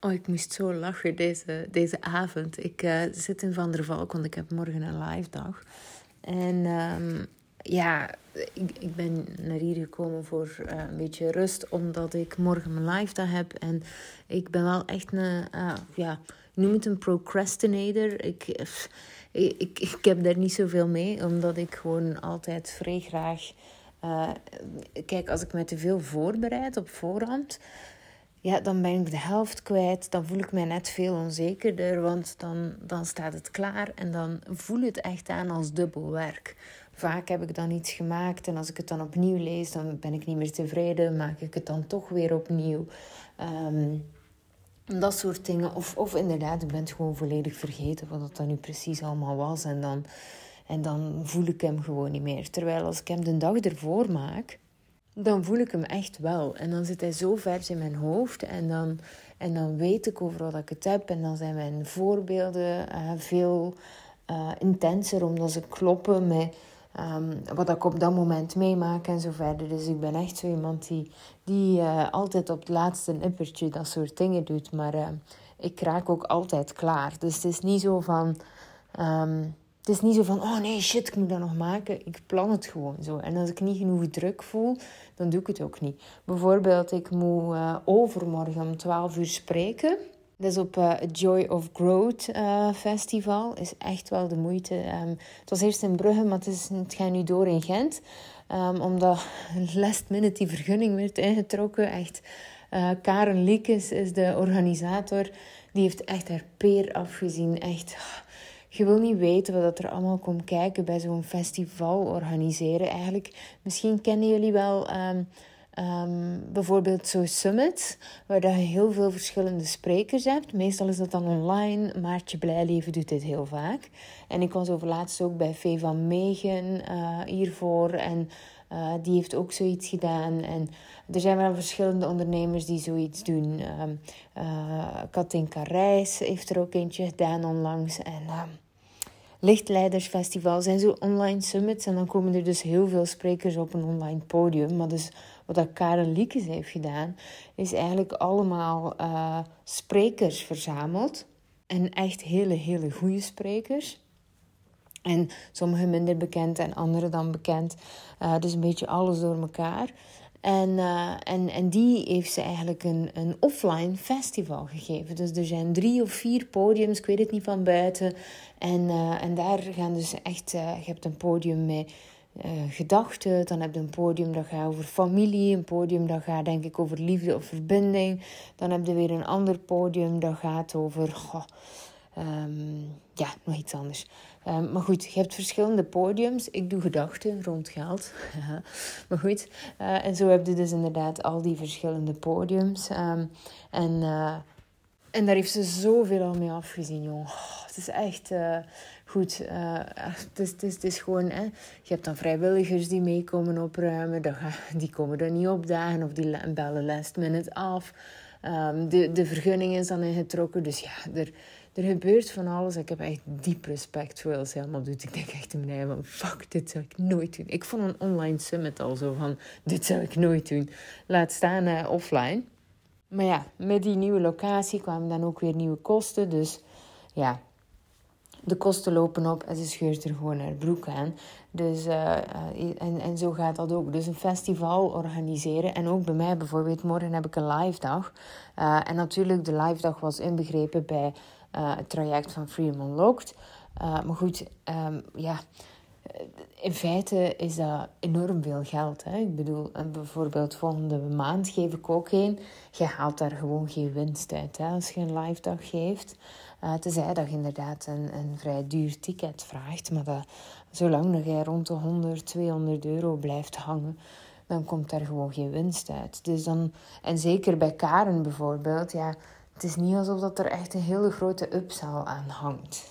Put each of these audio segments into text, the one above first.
Oh, ik moest zo lachen deze, deze avond. Ik uh, zit in Van der Valk, want ik heb morgen een live dag. En um, ja, ik, ik ben naar hier gekomen voor uh, een beetje rust, omdat ik morgen mijn live dag heb. En ik ben wel echt een, uh, ja, noem het een procrastinator. Ik, ik, ik, ik heb daar niet zoveel mee, omdat ik gewoon altijd vrij graag... kijk, als ik me te veel voorbereid op voorhand ja, dan ben ik de helft kwijt. Dan voel ik mij net veel onzekerder, want dan, dan staat het klaar en dan voel het echt aan als dubbel werk. Vaak heb ik dan iets gemaakt en als ik het dan opnieuw lees, dan ben ik niet meer tevreden, maak ik het dan toch weer opnieuw. Um, dat soort dingen. Of, of inderdaad, ik ben het gewoon volledig vergeten wat dat dan nu precies allemaal was. En dan, en dan voel ik hem gewoon niet meer. Terwijl als ik hem de dag ervoor maak, dan voel ik hem echt wel. En dan zit hij zo ver in mijn hoofd en dan, en dan weet ik overal dat ik het heb. En dan zijn mijn voorbeelden uh, veel uh, intenser, omdat ze kloppen met um, wat ik op dat moment meemaak en zo verder. Dus ik ben echt zo iemand die, die uh, altijd op het laatste nippertje dat soort dingen doet. Maar ik raak ook altijd klaar. Dus het is niet zo van... Um, het is niet zo van, oh nee, shit, ik moet dat nog maken. Ik plan het gewoon zo. En als ik niet genoeg druk voel, dan doe ik het ook niet. Bijvoorbeeld, ik moet uh, overmorgen om 12 uur spreken. Dat is op uh, het Joy of Growth uh, Festival. Is echt wel de moeite. Um, het was eerst in Brugge, maar het, gaat nu door in Gent. Um, omdat last minute die vergunning werd ingetrokken. Echt, Karen Liekes is de organisator. Die heeft echt haar peer afgezien. Echt je wil niet weten wat er allemaal komt kijken bij zo'n festival organiseren. Eigenlijk, misschien kennen jullie wel um, um, bijvoorbeeld zo'n summit, waar je heel veel verschillende sprekers hebt. Meestal is dat dan online. Maartje Blijleven doet dit heel vaak. En ik was over laatst ook bij Vee van Megen uh, hiervoor. En uh, die heeft ook zoiets gedaan. En er zijn wel verschillende ondernemers die zoiets doen. Uh, Katinka Reis heeft er ook eentje gedaan onlangs. En lichtleidersfestival zijn zo online summits. En dan komen er dus heel veel sprekers op een online podium. Maar dus wat dat Karen Liekes heeft gedaan, is eigenlijk allemaal uh, sprekers verzameld. En echt hele, hele goede sprekers. En sommige minder bekend en andere dan bekend. Uh, dus een beetje alles door elkaar. En, uh, en, en die heeft ze eigenlijk een, een offline festival gegeven. Dus er zijn drie of vier podiums, ik weet het niet van buiten. En, uh, en daar gaan dus echt, uh, je hebt een podium met gedachten. Dan heb je een podium dat gaat over familie. Een podium dat gaat denk ik over liefde of verbinding. Dan heb je weer een ander podium dat gaat over... Um, ja, nog iets anders. Um, maar goed, je hebt verschillende podiums. Ik doe gedachten rond geld. maar goed, uh, en zo heb je dus inderdaad al die verschillende podiums. Um, en, uh, en daar heeft ze zoveel al mee afgezien, jong. Oh, het is echt uh, goed. het, is, het, is, het is gewoon, hè. je hebt dan vrijwilligers die meekomen opruimen. Die komen er niet opdagen of die bellen last minute af. Um, de, de vergunning is dan ingetrokken. Dus ja, er er gebeurt van alles. Ik heb echt diep respect voor wat ze allemaal doet. Ik denk echt in mijn van, fuck, dit zou ik nooit doen. Ik vond een online summit al zo van, dit zou ik nooit doen. Laat staan uh, offline. Maar ja, met die nieuwe locatie kwamen dan ook weer nieuwe kosten. Dus ja, de kosten lopen op en ze scheurt er gewoon haar broek aan. Dus, uh, en, en zo gaat dat ook. Dus een festival organiseren. En ook bij mij bijvoorbeeld, morgen heb ik een live dag. En natuurlijk, de live dag was inbegrepen bij uh, het traject van Freedom Unlocked. Uh, maar goed, um, ja, in feite is dat enorm veel geld. Hè? Ik bedoel, bijvoorbeeld volgende maand geef ik ook een. Je haalt daar gewoon geen winst uit hè? als je een live dag geeft. Uh, tenzij dat je inderdaad een, een vrij duur ticket vraagt. Maar dat, zolang dat jij rond de 100, 200 euro blijft hangen, dan komt daar gewoon geen winst uit. Dus dan, en zeker bij Karen bijvoorbeeld, ja, het is niet alsof dat er echt een hele grote upsell aan hangt.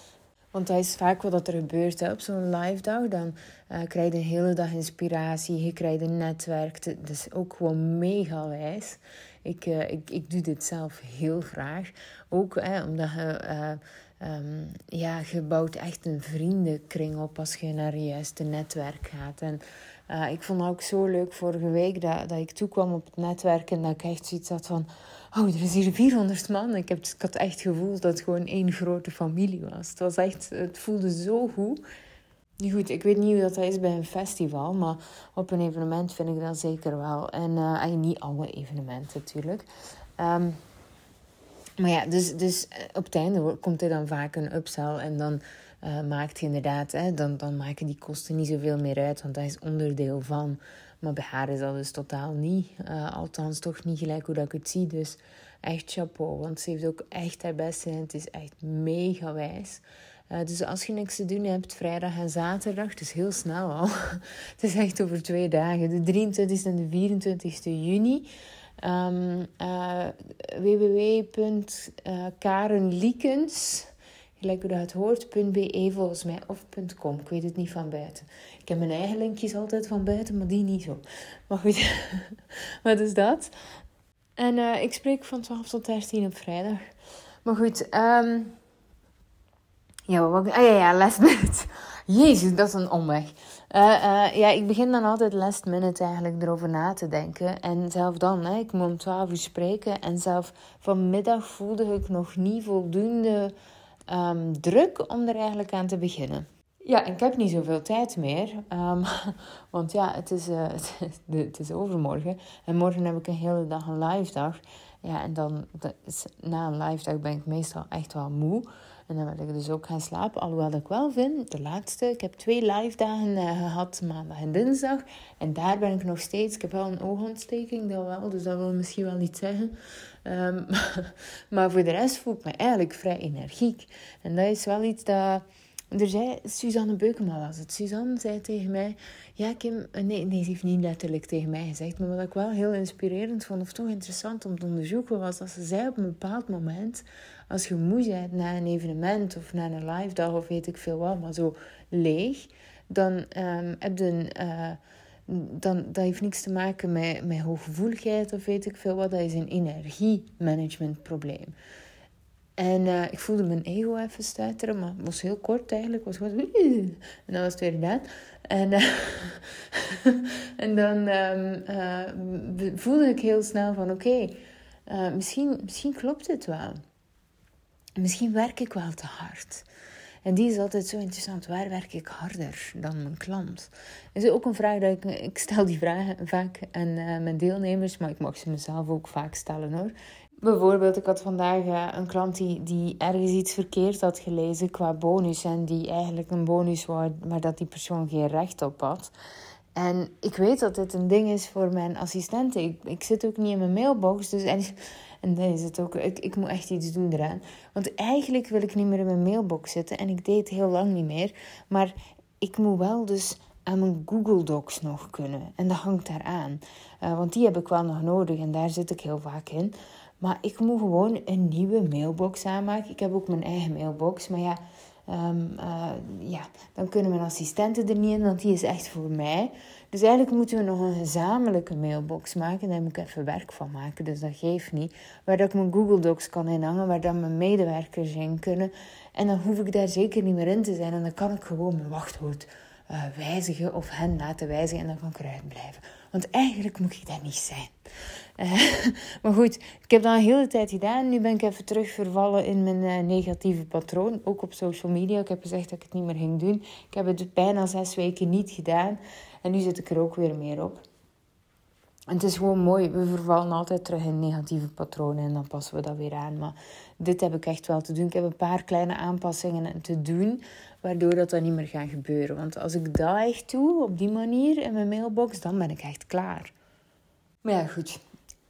Want dat is vaak wat er gebeurt hè. op zo'n live dag. Dan uh, krijg je een hele dag inspiratie, je krijgt een netwerk. Het is ook gewoon mega wijs. Ik, uh, ik, ik doe dit zelf heel graag. Ook hè, omdat je, uh, um, ja, je bouwt echt een vriendenkring op als je naar je juiste netwerk gaat. En ik vond het ook zo leuk vorige week dat, dat ik toekwam op het netwerk en dat ik echt zoiets had van oh, er is hier 400 man. Ik, heb, ik had echt het gevoel dat het gewoon één grote familie was. Het, was echt, het voelde zo goed. Nu goed, ik weet niet hoe dat is bij een festival, maar op een evenement vind ik dat zeker wel. En uh, niet alle evenementen natuurlijk. Um, maar ja, dus, dus eh, op het einde komt er dan vaak een upsell en dan uh, maakt je inderdaad, hè, dan, dan maken die kosten niet zoveel meer uit, want dat is onderdeel van. Maar bij haar is dat dus totaal niet. Uh, althans, toch niet gelijk hoe dat ik het zie. Dus echt chapeau, want ze heeft ook echt haar best en het is echt mega wijs. Uh, dus als je niks te doen hebt, vrijdag en zaterdag, is heel snel al. het is echt over twee dagen, de 23 en de 24 juni. Um, uh, www.karenliekens, gelijk het hoort, .be volgens mij, of .com, ik weet het niet van buiten. Ik heb mijn eigen linkjes altijd van buiten, maar die niet zo. Maar goed, wat is dat? En uh, ik spreek van 12 tot 13 op vrijdag. Maar goed, um, ja, wat, ah ja, ja, last minute. Jezus, dat is een omweg. Uh, uh, ja, ik begin dan altijd last minute eigenlijk erover na te denken. En zelf dan, hè, ik moet om 12 uur spreken. En zelf vanmiddag voelde ik nog niet voldoende um, druk om er eigenlijk aan te beginnen. Ja, ik heb niet zoveel tijd meer. Um, want ja, het is, het is overmorgen. En morgen heb ik een hele dag een live dag. Ja, en dan na een live dag ben ik meestal echt wel moe. En dan wil ik dus ook gaan slapen. Alhoewel ik wel vind, de laatste, ik heb twee live dagen uh, gehad, maandag en dinsdag. En daar ben ik nog steeds. Ik heb wel een oogontsteking, dat wel. Dus dat wil misschien wel niet zeggen. Um, maar voor de rest voel ik me eigenlijk vrij energiek. En dat is wel iets dat er zei, Suzanne Beukema was het. Suzanne zei tegen mij, ja Kim, eh, nee, nee, ze heeft niet letterlijk tegen mij gezegd, maar wat ik wel heel inspirerend vond, of toch interessant om te onderzoeken, was dat ze zei op een bepaald moment, als je moe bent na een evenement of na een live dag of weet ik veel wat, maar zo leeg, dan um, heb je. Uh, dan, heeft niks te maken met, met hooggevoeligheid of weet ik veel wat. Dat is een energiemanagementprobleem. En uh, ik voelde mijn ego even stuiteren, maar het was heel kort eigenlijk. Het was gewoon en dan was het weer gedaan. En, en dan voelde ik heel snel van oké, misschien, misschien klopt het wel. Misschien werk ik wel te hard. En die is altijd zo interessant. Waar werk ik harder dan mijn klant? Dat is ook een vraag dat ik... Ik stel die vragen vaak aan mijn deelnemers, maar ik mag ze mezelf ook vaak stellen hoor. Bijvoorbeeld, ik had vandaag uh, een klant die, die ergens iets verkeerd had gelezen qua bonus. En die eigenlijk een bonus wou, maar dat die persoon geen recht op had. En ik weet dat dit een ding is voor mijn assistenten. Ik, zit ook niet in mijn mailbox. Dus, en, en dat is het ook. Ik, ik moet echt iets doen eraan. Want eigenlijk wil ik niet meer in mijn mailbox zitten. En ik deed heel lang niet meer. Maar ik moet wel dus aan mijn Google Docs nog kunnen. En dat hangt daaraan. Uh, want die heb ik wel nog nodig. En daar zit ik heel vaak in. Maar ik moet gewoon een nieuwe mailbox aanmaken. Ik heb ook mijn eigen mailbox. Maar ja, um, uh, ja, dan kunnen mijn assistenten er niet in, want die is echt voor mij. Dus eigenlijk moeten we nog een gezamenlijke mailbox maken. Daar moet ik even werk van maken, dus dat geeft niet. Waar dat ik mijn Google Docs kan inhangen, waar dan mijn medewerkers in kunnen. En dan hoef ik daar zeker niet meer in te zijn. En dan kan ik gewoon mijn wachtwoord uh, wijzigen of hen laten wijzigen en dan kan ik eruit blijven. Want eigenlijk moet ik daar niet zijn. Uh, maar goed, ik heb dat een hele tijd gedaan. Nu ben ik even terug vervallen in mijn uh, negatieve patroon. Ook op social media. Ik heb gezegd dat ik het niet meer ging doen. Ik heb het bijna zes weken niet gedaan. En nu zit ik er ook weer meer op. En het is gewoon mooi. We vervallen altijd terug in negatieve patronen en dan passen we dat weer aan. Maar dit heb ik echt wel te doen. Ik heb een paar kleine aanpassingen te doen, waardoor dat, dat niet meer gaat gebeuren. Want als ik dat echt doe, op die manier in mijn mailbox, dan ben ik echt klaar. Maar ja, goed.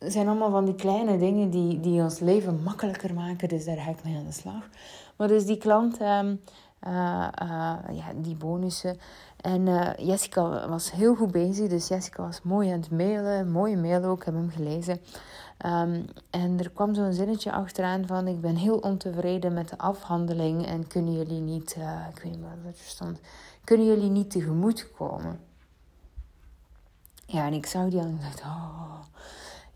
Het zijn allemaal van die kleine dingen die, die ons leven makkelijker maken. Dus daar ga ik mee aan de slag. Maar dus die klant, um, uh, uh, ja, die bonussen. En uh, Jessica was heel goed bezig. Dus Jessica was mooi aan het mailen. Mooie mail ook, ik heb hem gelezen. Um, en er kwam zo'n zinnetje achteraan van... Ik ben heel ontevreden met de afhandeling. En kunnen jullie niet... ik weet niet wat er stond. Kunnen jullie niet tegemoet komen? Ja, en ik zag die en dacht... Oh...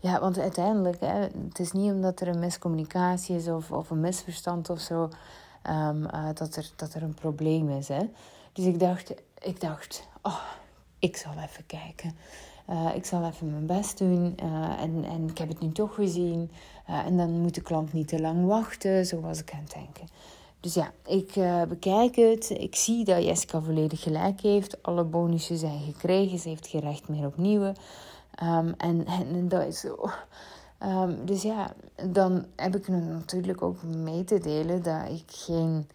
Ja, want uiteindelijk, hè, het is niet omdat er een miscommunicatie is of, of een misverstand of zo, um, uh, dat, er, dat er een probleem is. Hè. Dus ik dacht, ik dacht, oh, ik zal even kijken. ik zal even mijn best doen. en, en ik heb het nu toch gezien. en dan moet de klant niet te lang wachten. Zo was ik aan het denken. Dus ja, ik bekijk het. Ik zie dat Jessica volledig gelijk heeft. Alle bonussen zijn gekregen. Ze heeft geen recht meer op nieuwe. Ehm, en, dat is zo. Ehm, dus ja, dan heb ik natuurlijk ook mee te delen dat ik geen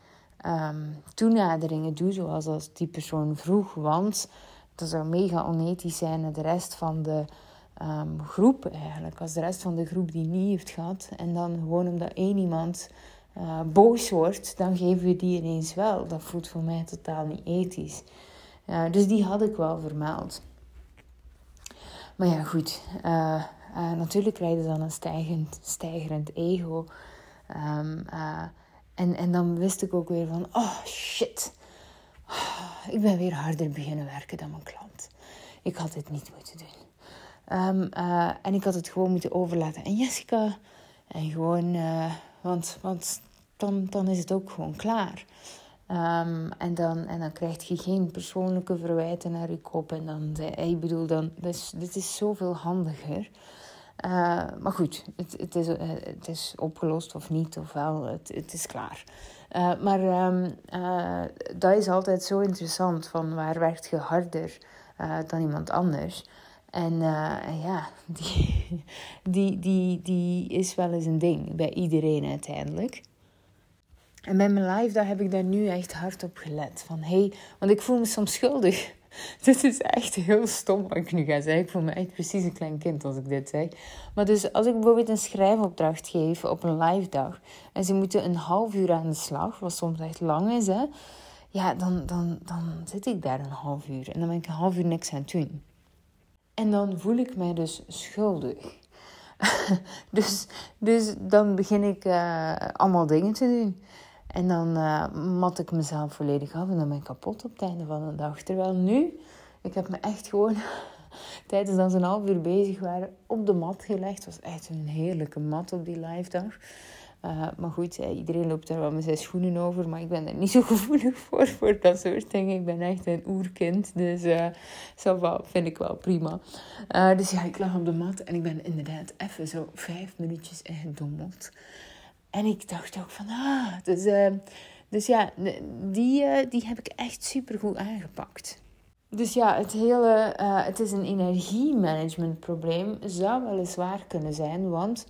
um, toenaderingen doe zoals als die persoon vroeg. Want dat zou mega onethisch zijn naar de rest van de groep eigenlijk. Als de rest van de groep die niet heeft gehad. En dan gewoon omdat één iemand uh, boos wordt, dan geven we die ineens wel. Dat voelt voor mij totaal niet ethisch. Dus die had ik wel vermeld. Maar ja, goed. Uh, natuurlijk krijg je dan een stijgend, stijgerend ego. Um, en, en dan wist ik ook weer van, oh shit. Ik ben weer harder beginnen werken dan mijn klant. Ik had dit niet moeten doen. Um, en ik had het gewoon moeten overlaten aan Jessica. En gewoon, want, want dan, dan is het ook gewoon klaar. Um, en, dan, en dan krijg je geen persoonlijke verwijten naar je kop. En dan, ik bedoel, dan, dus, dit is zoveel handiger. Uh, maar goed, het, het, is, uh, het is opgelost of niet, ofwel, het, het is klaar. Maar um, dat is altijd zo interessant, van waar werkt je harder dan iemand anders? En ja, die, die, die, die is wel eens een ding bij iedereen uiteindelijk. En bij mijn live, daar heb ik daar nu echt hard op gelet. Van hey, want ik voel me soms schuldig. dit is echt heel stom wat ik nu ga zeggen. Ik voel me echt precies een klein kind als ik dit zeg. Maar dus als ik bijvoorbeeld een schrijfopdracht geef op een live dag. En ze moeten een half uur aan de slag, wat soms echt lang is hè. Ja, dan, dan, dan zit ik daar een half uur. En dan ben ik een half uur niks aan het doen. En dan voel ik mij dus schuldig. dus, dus dan begin ik uh, allemaal dingen te doen. En dan uh, mat ik mezelf volledig af en dan ben ik kapot op het einde van de dag. Terwijl nu, ik heb me echt gewoon tijdens dat ze een half uur bezig waren op de mat gelegd. Het was echt een heerlijke mat op die live dag. Uh, maar goed, iedereen loopt daar wel met zijn schoenen over. Maar ik ben er niet zo gevoelig voor, voor dat soort dingen. Ik ben echt een oerkind. Dus dat vind ik wel prima. Dus ja, ik lag op de mat en ik ben inderdaad even zo vijf minuutjes ingedommeld. En ik dacht ook van, ah, dus, uh, dus ja, die, uh, die heb ik echt super goed aangepakt. Dus ja, het hele, uh, het is een energiemanagementprobleem, zou weliswaar kunnen zijn, want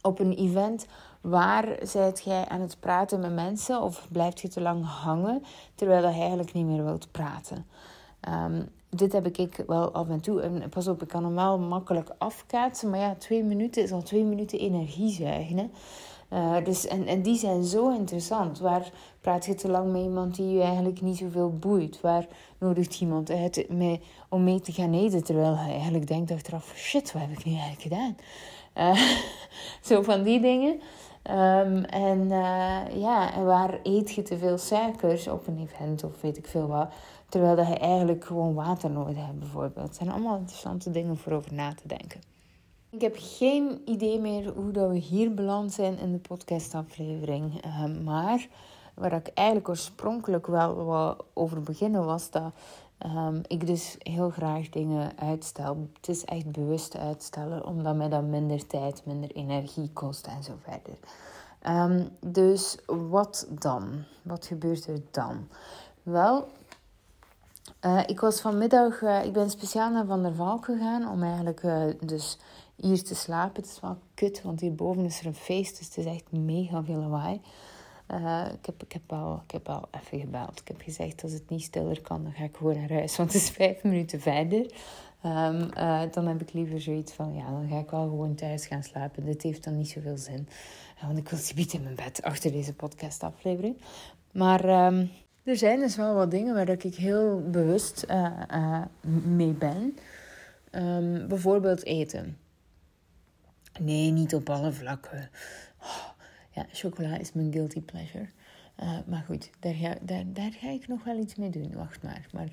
op een event waar zijt jij aan het praten met mensen of blijft je te lang hangen terwijl je eigenlijk niet meer wilt praten? Um, dit heb ik wel af en toe. En pas op, ik kan hem wel makkelijk afkaatsen. Maar ja, twee minuten is al twee minuten energie zuigen. Hè? Uh, dus, en, en die zijn zo interessant. Waar praat je te lang met iemand die je eigenlijk niet zoveel boeit? Waar nodigt iemand uit mee, om mee te gaan eten terwijl hij eigenlijk denkt achteraf: shit, wat heb ik nu eigenlijk gedaan? Uh, zo van die dingen. Um, en uh, ja, en waar eet je te veel suikers op een event of weet ik veel wat? Terwijl je eigenlijk gewoon water nodig hebt, bijvoorbeeld. Het zijn allemaal interessante dingen voor over na te denken. Ik heb geen idee meer hoe dat we hier beland zijn in de podcastaflevering. Uh, maar waar ik eigenlijk oorspronkelijk wel wat over beginnen was dat um, ik dus heel graag dingen uitstel. Het is echt bewust uitstellen, omdat mij dat minder tijd, minder energie kost en zo verder. Um, dus wat dan? Wat gebeurt er dan? Wel, uh, ik was vanmiddag, uh, ik ben speciaal naar Van der Valk gegaan om eigenlijk uh, dus hier te slapen. Het is wel kut, want hierboven is er een feest, dus het is echt mega veel lawaai. Ik, heb, ik, heb al, ik heb al even gebeld. Ik heb gezegd, als het niet stiller kan, dan ga ik gewoon naar huis. Want het is vijf minuten verder. Uh, dan heb ik liever zoiets van, ja, dan ga ik wel gewoon thuis gaan slapen. Dit heeft dan niet zoveel zin. Want ik wil niet in mijn bed achter deze podcastaflevering. Maar um, er zijn dus wel wat dingen waar ik heel bewust mee ben. Um, bijvoorbeeld eten. Nee, niet op alle vlakken. Oh, ja, chocola is mijn guilty pleasure. Uh, maar goed, daar ga, daar, daar ga ik nog wel iets mee doen. Wacht maar. Maar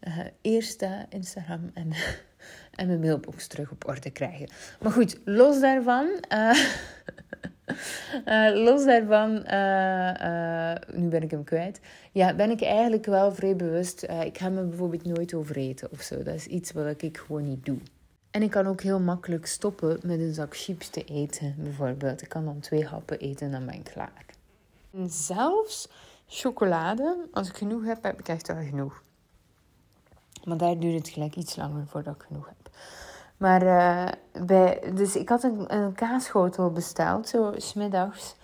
uh, eerst Instagram en en mijn mailbox terug op orde krijgen. Maar goed, los daarvan. Uh, uh, los daarvan, nu ben ik hem kwijt. Ja, ben ik eigenlijk wel vrij bewust. ik ga me bijvoorbeeld nooit overeten of zo. Dat is iets wat ik gewoon niet doe. En ik kan ook heel makkelijk stoppen met een zak chips te eten, bijvoorbeeld. Ik kan dan twee happen eten en dan ben ik klaar. En zelfs chocolade, als ik genoeg heb, heb ik echt wel genoeg. Maar daar duurt het gelijk iets langer voordat ik genoeg heb. Maar uh, bij, dus ik had een, een kaasschotel besteld, zo smiddags.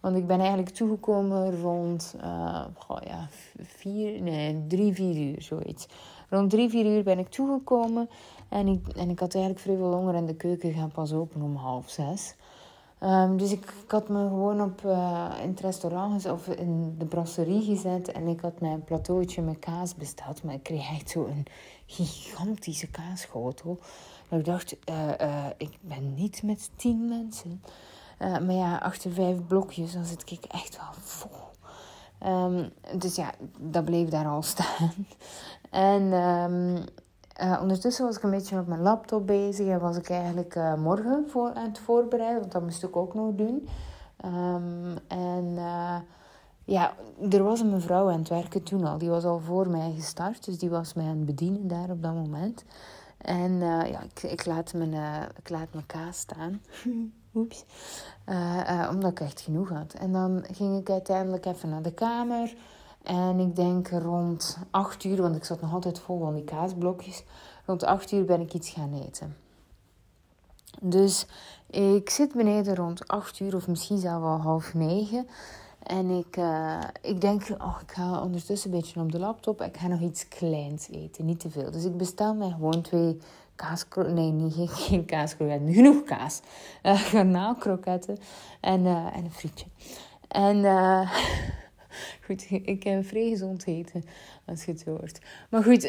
Want ik ben eigenlijk toegekomen rond uh, goh, ja, vier, nee, drie, vier uur, zoiets. Rond drie, vier uur ben ik toegekomen. En ik, en ik had eigenlijk vrij veel honger en de keuken gaat pas open om half zes. Um, dus ik, had me gewoon op, uh, in het restaurant of in de brasserie gezet. En ik had mijn plateautje met kaas besteld. Maar ik kreeg echt zo een gigantische kaasschotel. En ik dacht, uh, uh, ik ben niet met tien mensen. maar ja, achter vijf blokjes, dan zit ik echt wel vol. Um, dus ja, dat bleef daar al staan. en um, uh, ondertussen was ik een beetje op mijn laptop bezig en was ik eigenlijk uh, morgen voor, aan het voorbereiden, want dat moest ik ook nog doen. Um, en uh, ja, er was een mevrouw aan het werken toen al, die was al voor mij gestart, dus die was mij aan het bedienen daar op dat moment. En ja, ik, ik, laat mijn, ik laat mijn kaas staan. Oeps. omdat ik echt genoeg had. En dan ging ik uiteindelijk even naar de kamer. En ik denk rond 8 uur, want ik zat nog altijd vol van die kaasblokjes. Rond 8 uur ben ik iets gaan eten. Dus ik zit beneden rond 8 uur of misschien zelfs al half 9. En ik, uh, ik denk, oh, ik ga ondertussen een beetje op de laptop. Ik ga nog iets kleins eten, niet te veel. Dus ik bestel mij gewoon twee kaaskroketten. Nee, niet, geen, geen kaaskroketten, genoeg kaas. Uh, en, uh, en een frietje. En... Goed, ik heb vrij gezond eten, als je het hoort. Maar goed,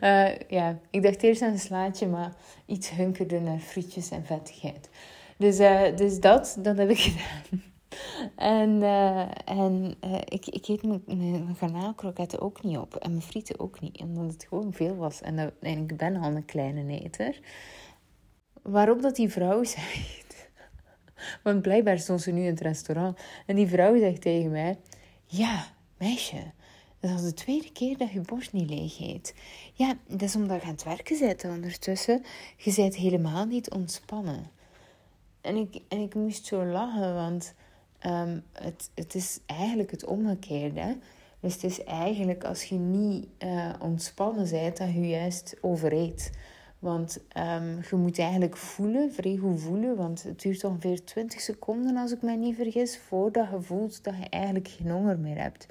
uh, ja, ik dacht eerst aan een slaatje, maar iets hunkerde naar frietjes en vettigheid. Dus, uh, dus dat, dat heb ik gedaan. En, uh, en ik, ik eet mijn, mijn ook niet op. En mijn frieten ook niet. Omdat het gewoon veel was. En, en ik ben al een kleine eter. Waarop dat die vrouw zei want blijkbaar stond ze nu in het restaurant. En die vrouw zegt tegen mij: Ja, meisje, dat is de tweede keer dat je borst niet leeg eet. Ja, dat is omdat je aan het werken bent ondertussen. Je bent helemaal niet ontspannen. En ik, en ik moest zo lachen, want um, het, het is eigenlijk het omgekeerde. Dus het is eigenlijk als je niet uh, ontspannen bent, dat je juist overeet. Want um, je moet eigenlijk voelen, vrij goed voelen, want het duurt ongeveer 20 seconden als ik mij niet vergis, voordat je voelt dat je eigenlijk geen honger meer hebt.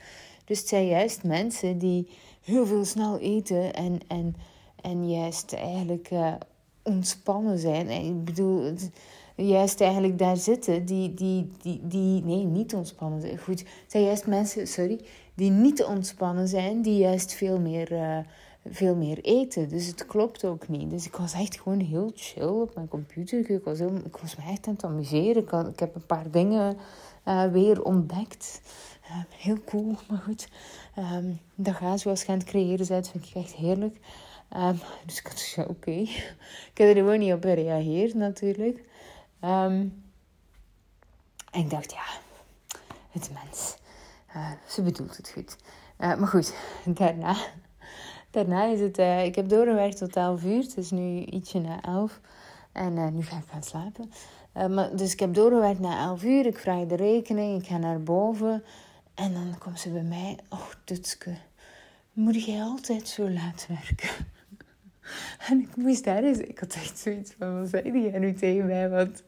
Dus het zijn juist mensen die heel veel snel eten en, en, en juist eigenlijk uh, ontspannen zijn. En ik bedoel, juist eigenlijk daar zitten die, die, die, die nee, niet ontspannen zijn. Goed, het zijn juist mensen, sorry, die niet ontspannen zijn, die juist veel meer... Uh, veel meer eten. Dus het klopt ook niet. Dus ik was echt gewoon heel chill op mijn computer. Ik was, heel, ik was me echt aan het amuseren. Ik, heb een paar dingen uh, weer ontdekt. Uh, heel cool, maar goed. Um, dat gaat zoals je aan het creëren bent, vind ik echt heerlijk. Um, dus ik had oké. Ik heb er gewoon niet op gereageerd natuurlijk. Um, en ik dacht, ja, het mens. Uh, ze bedoelt het goed. maar goed, daarna Daarna is het, uh, ik heb doorgewerkt tot 11 uur. Het is nu ietsje na 11. En uh, nu ga ik gaan slapen. Uh, maar, dus ik heb doorgewerkt na 11 uur. Ik vraag de rekening. Ik ga naar boven. En dan komt ze bij mij. Oh, Dutske. Moet jij altijd zo laat werken? en ik moest daar eens... Ik had echt zoiets van... Wat zei die nu tegen mij? Want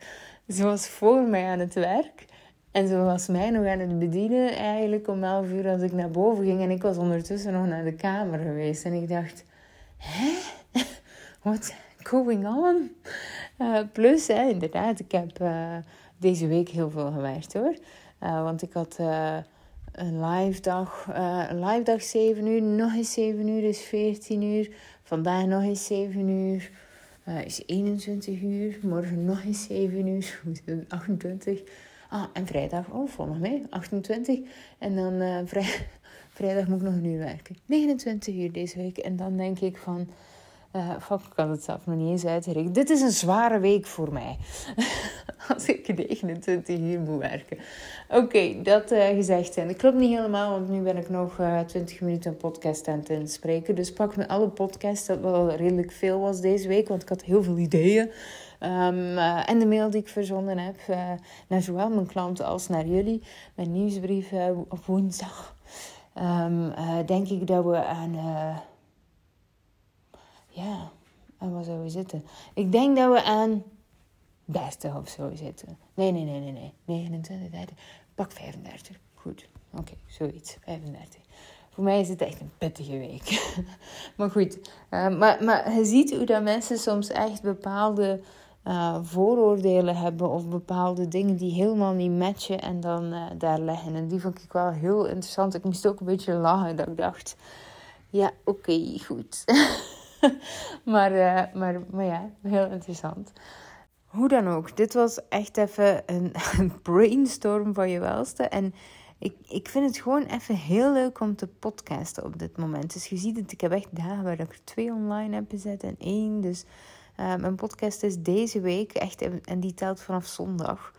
ze was voor mij aan het werk. En ze was mij nog aan het bedienen eigenlijk om 11 uur als ik naar boven ging. En ik was ondertussen nog naar de kamer geweest. En ik dacht, hè? What's going on? Uh, plus, hè, inderdaad, ik heb uh, deze week heel veel gewerkt hoor. Uh, want ik had een live dag, een live dag 7 uur. Nog eens 7 uur is 14 uur. Vandaag nog eens 7 uur. is 21 uur. Morgen nog eens 7 uur. 28 Ah, en vrijdag, oh, volg mee, 28. En dan vrij, vrijdag moet ik nog uur werken. 29 uur deze week. En dan denk ik van, Uh, fuck, ik kan het zelf nog niet eens uitrekenen. Dit is een zware week voor mij. Als ik 29 uur moet werken. Oké, dat uh, gezegd zijn. Dat klopt niet helemaal, want nu ben ik nog uh, 20 minuten een podcast aan het inspreken. Dus pak me alle podcasts, dat wel redelijk veel was deze week, want ik had heel veel ideeën. Um, en de mail die ik verzonden heb naar zowel mijn klanten als naar jullie. Mijn nieuwsbrief op woensdag. Um, denk ik dat we aan ja, en waar zouden we zitten? Ik denk dat we aan 30 of zo zitten. Nee, nee, nee, nee, nee. 29, 30. Pak 35. Goed. Oké, zoiets. 35. Voor mij is het echt een pittige week. maar goed. Uh, maar, maar je ziet hoe dat mensen soms echt bepaalde uh, vooroordelen hebben. Of bepaalde dingen die helemaal niet matchen. En dan uh, daar leggen. En die vond ik wel heel interessant. Ik moest ook een beetje lachen. Dat ik dacht... Ja, oké, goed. maar, uh, maar, maar ja, heel interessant. Hoe dan ook, dit was echt even een, brainstorm van je welste. En ik, ik vind het gewoon even heel leuk om te podcasten op dit moment. Dus je ziet het, ik heb echt dagen waar ik er twee online heb gezet en één. Dus mijn podcast is deze week echt, en die telt vanaf zondag.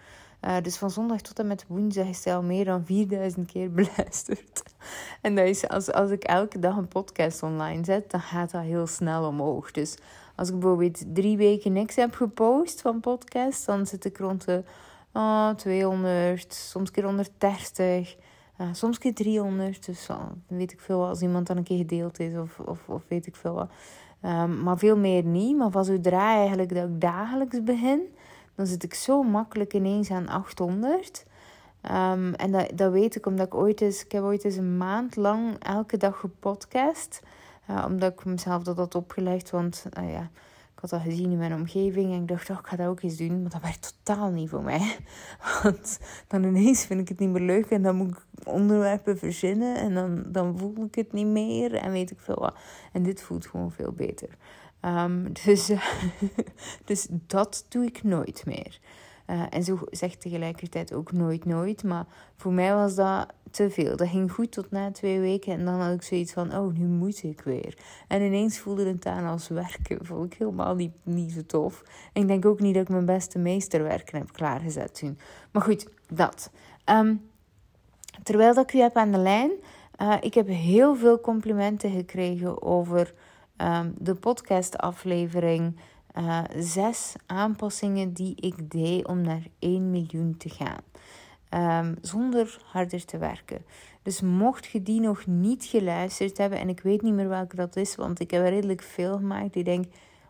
Uh, dus van zondag tot en met woensdag is hij al meer dan 4000 keer beluisterd. en dat is, als, als ik elke dag een podcast online zet, dan gaat dat heel snel omhoog. Dus als ik bijvoorbeeld drie weken niks heb gepost van podcast, dan zit ik rond de oh, 200, soms keer 130. Uh, soms keer 300, dus uh, weet ik veel als iemand dan een keer gedeeld is of, of, of weet ik veel wat. Um, maar veel meer niet. Maar van zodra eigenlijk dat dagelijks begin, dan zit ik zo makkelijk ineens aan 800. Um, en dat, dat weet ik omdat ik ooit eens, ik heb ooit eens een maand lang elke dag gepodcast. Uh, omdat ik mezelf dat had opgelegd, want uh, ja, had dat gezien in mijn omgeving en ik dacht, oh, ik ga dat ook eens doen. Maar dat werd totaal niet voor mij. Want dan ineens vind ik het niet meer leuk en dan moet ik onderwerpen verzinnen en dan, dan voel ik het niet meer en weet ik veel wat. En dit voelt gewoon veel beter. Um, dus, dus dat doe ik nooit meer. Uh, en zo zegt tegelijkertijd ook nooit nooit. Maar voor mij was dat te veel. Dat ging goed tot na twee weken. En dan had ik zoiets van, oh, nu moet ik weer. En ineens voelde het aan als werken. Vond ik helemaal niet, niet zo tof. En ik denk ook niet dat ik mijn beste meesterwerken heb klaargezet toen. Maar goed, dat. Um, terwijl dat ik u heb aan de lijn... Uh, ik heb heel veel complimenten gekregen over um, de podcastaflevering. Uh, zes aanpassingen die ik deed om naar 1 miljoen te gaan. Um, zonder harder te werken. Dus mocht je die nog niet geluisterd hebben, en ik weet niet meer welke dat is, want ik heb er redelijk veel gemaakt. Ik denk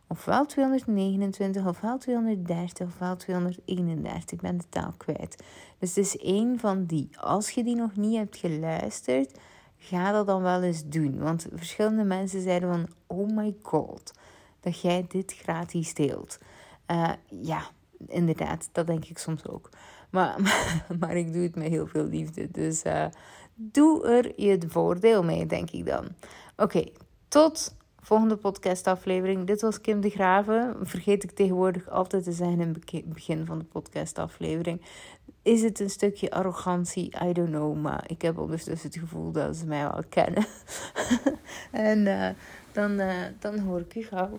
ofwel 229, ofwel 230, ofwel 231. Ik ben de taal kwijt. Dus het is één van die. Als je die nog niet hebt geluisterd, ga dat dan wel eens doen. Want verschillende mensen zeiden van, oh my god, dat jij dit gratis deelt. Uh, ja, inderdaad, dat denk ik soms ook. Maar, maar, ik doe het met heel veel liefde. Dus uh, doe er je voordeel mee, denk ik dan. Oké, tot volgende podcastaflevering. Dit was Kim de Graven. Vergeet ik tegenwoordig altijd te zeggen in het begin van de podcastaflevering. Is het een stukje arrogantie? I don't know. Maar ik heb ondertussen het gevoel dat ze mij wel kennen. en uh, dan, dan hoor ik u gauw.